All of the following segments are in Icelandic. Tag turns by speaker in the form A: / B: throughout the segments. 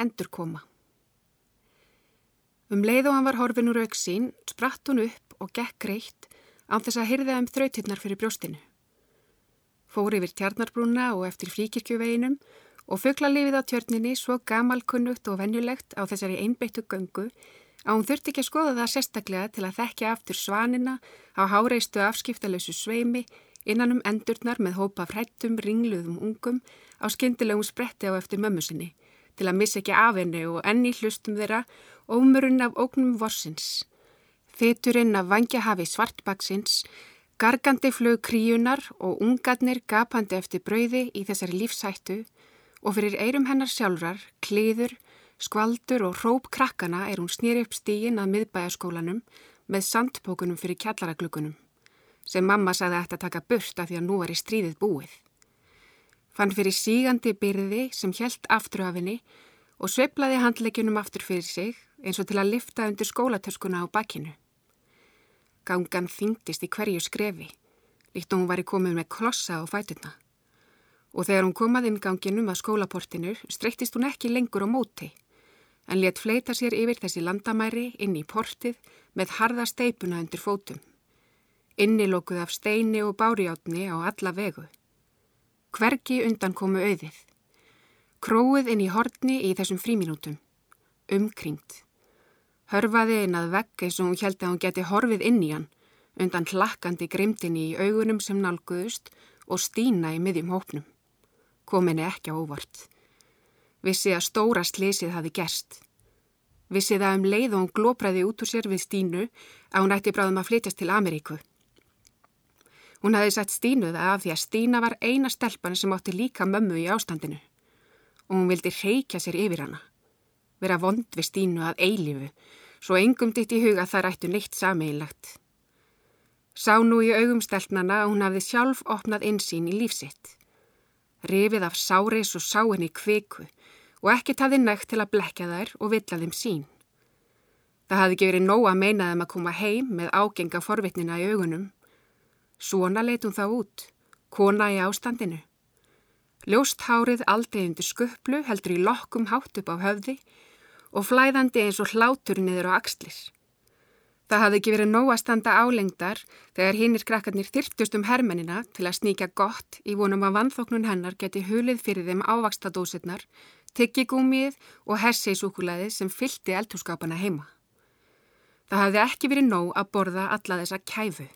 A: endur koma. Um leið og hann var horfin úr auksín, spratt hún upp og gekk greitt án þess að hyrða um þrautirnar fyrir brjóstinu. Fór yfir tjarnarbrúna og eftir fríkirkjuveginum og fuggla lifið á tjörninni svo gamalkunnugt og venjulegt á þessari einbeittu göngu að hún þurfti ekki að skoða það sérstaklega til að þekkja aftur svanina á háreistu afskiptalösu sveimi innan um endurnar með hópa frættum, ringluðum ungum á skindilegum spretti á eftir mömmu sinni til að missa ekki af henni og enni hlustum þeirra ómurinn af ógnum vorsins. Fyturinn af vangjahafi svartbaksins, gargandi flög kríunar og ungarnir gapandi eftir brauði í þessari lífsættu og fyrir eirum hennar sjálfrar, kliður, skvaldur og róp krakkana er hún snýri upp stígin að miðbæjaskólanum með sandbókunum fyrir kjallaraglugunum sem mamma sagði að þetta taka burt af því að nú er í stríðið búið fann fyrir sígandi byrði sem helt aftur af henni og sveiplaði handleikinum aftur fyrir sig eins og til að lifta undir skólatöskuna á bakkinu. Gangan þyngdist í hverju skrefi, líkt og hún var í komið með klossa á fætuna. Og þegar hún komað inn ganginum að skólaportinu streyttist hún ekki lengur á móti, en let fleita sér yfir þessi landamæri inn í portið með harða steipuna undir fótum. Innilokuð af steini og bárjátni á alla vegu. Hvergi undan komu auðið. Króið inn í hortni í þessum fríminútum. Umkringt. Hörfaði inn að vegg eins og hún held að hún geti horfið inn í hann undan hlakkandi grimtinni í augunum sem nálguðust og stína í miðjum hópnum. Kominni ekki á óvart. Vissi að stóra slísið hafi gerst. Vissi það um leið og hún glópraði út úr sér við Stínu að hún ætti bráðum að flytjast til Ameríku. Hún hafi sett Stínuð af því að Stína var eina stelpan sem átti líka mömmu í ástandinu og hún vildi reykja sér yfir hana. Vera vond við Stínu að eilifu, svo engum ditt í huga það rættu neitt sameigilagt. Sá nú í augum stelpnana að hún hafði sjálf opnað einsýn í lífsitt. Rifið af sáris og sáinni kviku og ekkert hafði nægt til að blekja þær og villa þeim sín. Það hafði ekki verið nóg að meina þeim að koma heim með ágenga forvitnina í augunum Svona leit hún þá út, kona í ástandinu. Ljóst hárið aldrei undir sköplu heldur í lokkum hátt upp á höfði og flæðandi eins og hlátur niður á axlir. Það hafði ekki verið nóg að standa álengdar þegar hinnir krakkarnir þyrftust um hermenina til að sníkja gott í vonum að vanþóknun hennar geti hulið fyrir þeim ávakstadósirnar, tyggigúmið og herseisúkulæði sem fyldi eldhúskapana heima. Það hafði ekki verið nóg að borða alla þessa kæfu.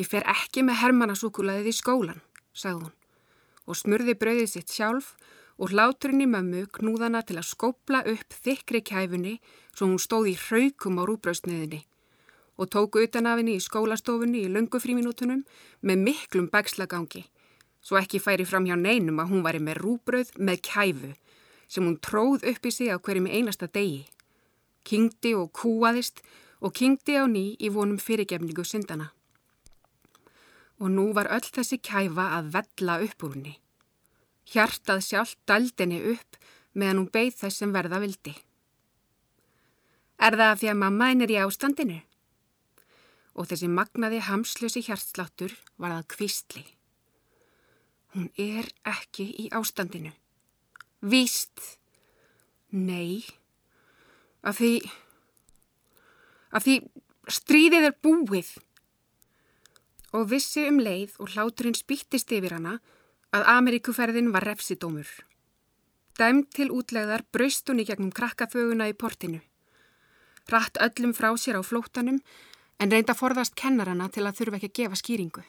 A: Ég fer ekki með hermannasúkulaðið í skólan, sagði hún og smurði brauðið sitt sjálf og hláturinn í mömmu knúðana til að skópla upp þykri kæfunni svo hún stóð í hraukum á rúbröðsniðinni og tóku utan af henni í skólastofunni í löngufríminútunum með miklum bækslagangi svo ekki færi fram hjá neinum að hún væri með rúbröð með kæfu sem hún tróð upp í sig á hverjum einasta degi. Kingdi og kúaðist og kingdi á ný í vonum fyrirgefningu syndana og nú var öll þessi kæfa að vella upp úr henni. Hjartað sjálf daldinni upp meðan hún beigð þess sem verða vildi. Er það því að mamma henn er í ástandinu? Og þessi magnaði hamslösi hjartsláttur var það kvistli. Hún er ekki í ástandinu. Víst. Nei. Af því... Af því stríðið er búið og vissi um leið og hláturinn spýttist yfir hana að Ameríkuferðin var refsidómur. Dæmt til útlegðar braust hún í gegnum krakkaföguna í portinu. Ratt öllum frá sér á flótanum en reynda forðast kennarana til að þurfa ekki að gefa skýringu.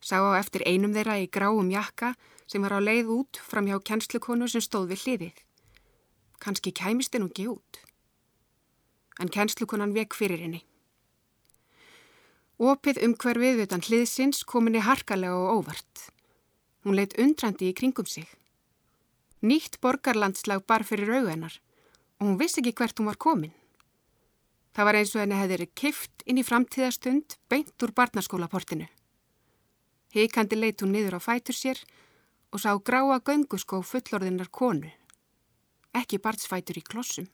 A: Sá á eftir einum þeirra í gráum jakka sem var á leið út fram hjá kennslukonu sem stóð við hliðið. Kanski kæmist henn og ekki út. En kennslukonan vek fyrir henni. Opið umhverfið utan hliðsins kominni harkalega og óvart. Hún leitt undrandi í kringum sig. Nýtt borgarlandslag bar fyrir auðennar og hún vissi ekki hvert hún var komin. Það var eins og henni hefði kift inn í framtíðastund beint úr barnaskólaportinu. Heikandi leitt hún niður á fætur sér og sá gráa gönguskó fullorðinnar konu. Ekki barnsfætur í klossum.